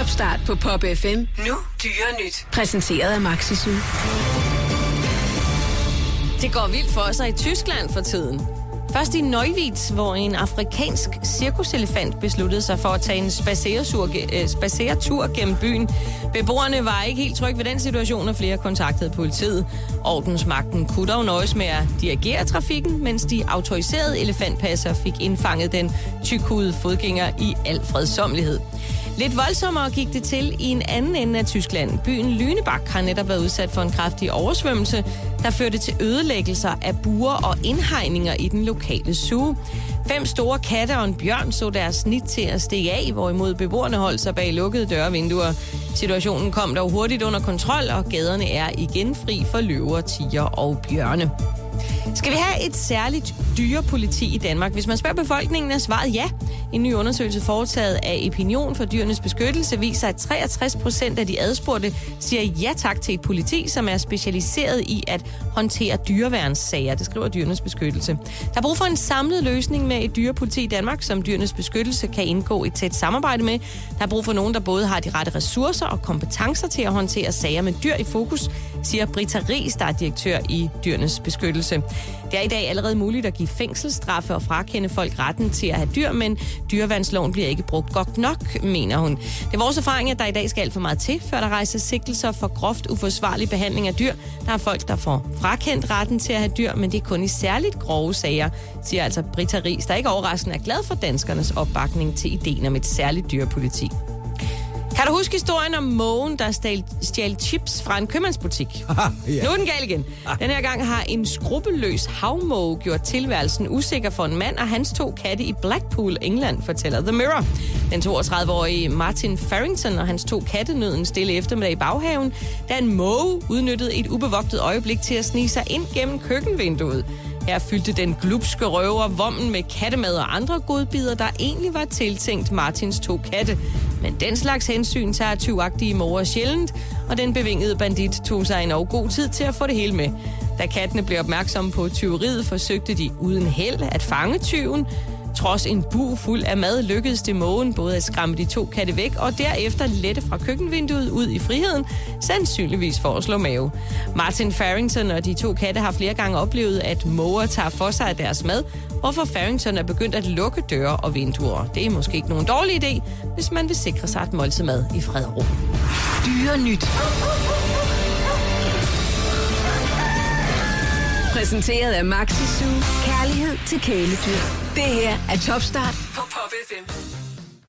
Topstart på Pop FM. Nu dyre nyt. Præsenteret af Maxisu. Det går vildt for sig i Tyskland for tiden. Først i Neuwied, hvor en afrikansk cirkuselefant besluttede sig for at tage en spaceretur gennem byen. Beboerne var ikke helt trygge ved den situation, og flere kontaktede politiet. Ordensmagten kunne dog nøjes med at dirigere trafikken, mens de autoriserede elefantpasser fik indfanget den tykhudede fodgænger i al fredsommelighed. Lidt voldsommere gik det til i en anden ende af Tyskland. Byen Lüneburg har netop været udsat for en kraftig oversvømmelse, der førte til ødelæggelser af buer og indhegninger i den lokale zoo. Fem store katte og en bjørn så deres snit til at stikke af, hvorimod beboerne holdt sig bag lukkede døre og vinduer. Situationen kom dog hurtigt under kontrol, og gaderne er igen fri for løver, tiger og bjørne. Skal vi have et særligt dyrepoliti i Danmark? Hvis man spørger befolkningen, er svaret ja. En ny undersøgelse foretaget af Opinion for dyrenes beskyttelse viser, at 63 procent af de adspurgte siger ja tak til et politi, som er specialiseret i at håndtere dyreværnssager. Det skriver dyrenes beskyttelse. Der er brug for en samlet løsning med et dyrepoliti i Danmark, som dyrenes beskyttelse kan indgå i tæt samarbejde med. Der er brug for nogen, der både har de rette ressourcer og kompetencer til at håndtere sager med dyr i fokus, siger Brita Ries, der er direktør i dyrenes beskyttelse. Det er i dag allerede muligt at give fængselsstraffe og frakende folk retten til at have dyr, men dyrevandsloven bliver ikke brugt godt nok, mener hun. Det er vores erfaring, at der i dag skal alt for meget til, før der rejser sigtelser for groft uforsvarlig behandling af dyr. Der er folk, der får frakendt retten til at have dyr, men det er kun i særligt grove sager, siger altså Britta Ries, der ikke overraskende er glad for danskernes opbakning til ideen om et særligt dyrepoliti. Kan du huske historien om mågen, der stjal, stjal chips fra en købmandsbutik? ja. Nu er den gal igen. Den her gang har en skrupelløs havmåge gjort tilværelsen usikker for en mand og hans to katte i Blackpool, England, fortæller The Mirror. Den 32-årige Martin Farrington og hans to katte nød en stille eftermiddag i baghaven, da en måge udnyttede et ubevogtet øjeblik til at snige sig ind gennem køkkenvinduet. Her fyldte den glupske røver vommen med kattemad og andre godbidder, der egentlig var tiltænkt Martins to katte. Men den slags hensyn tager tyvagtige mor sjældent, og den bevingede bandit tog sig en god tid til at få det hele med. Da kattene blev opmærksomme på tyveriet, forsøgte de uden held at fange tyven, Trods en bu fuld af mad lykkedes det mågen både at skræmme de to katte væk og derefter lette fra køkkenvinduet ud i friheden, sandsynligvis for at slå mave. Martin Farrington og de to katte har flere gange oplevet, at måger tager for sig af deres mad, hvorfor Farrington er begyndt at lukke døre og vinduer. Det er måske ikke nogen dårlig idé, hvis man vil sikre sig et måltid mad i fred og ro. Dyre nyt. Præsenteret af Maxi Zoo. Kærlighed til kæledyr. Det her er Topstart på Pop FM.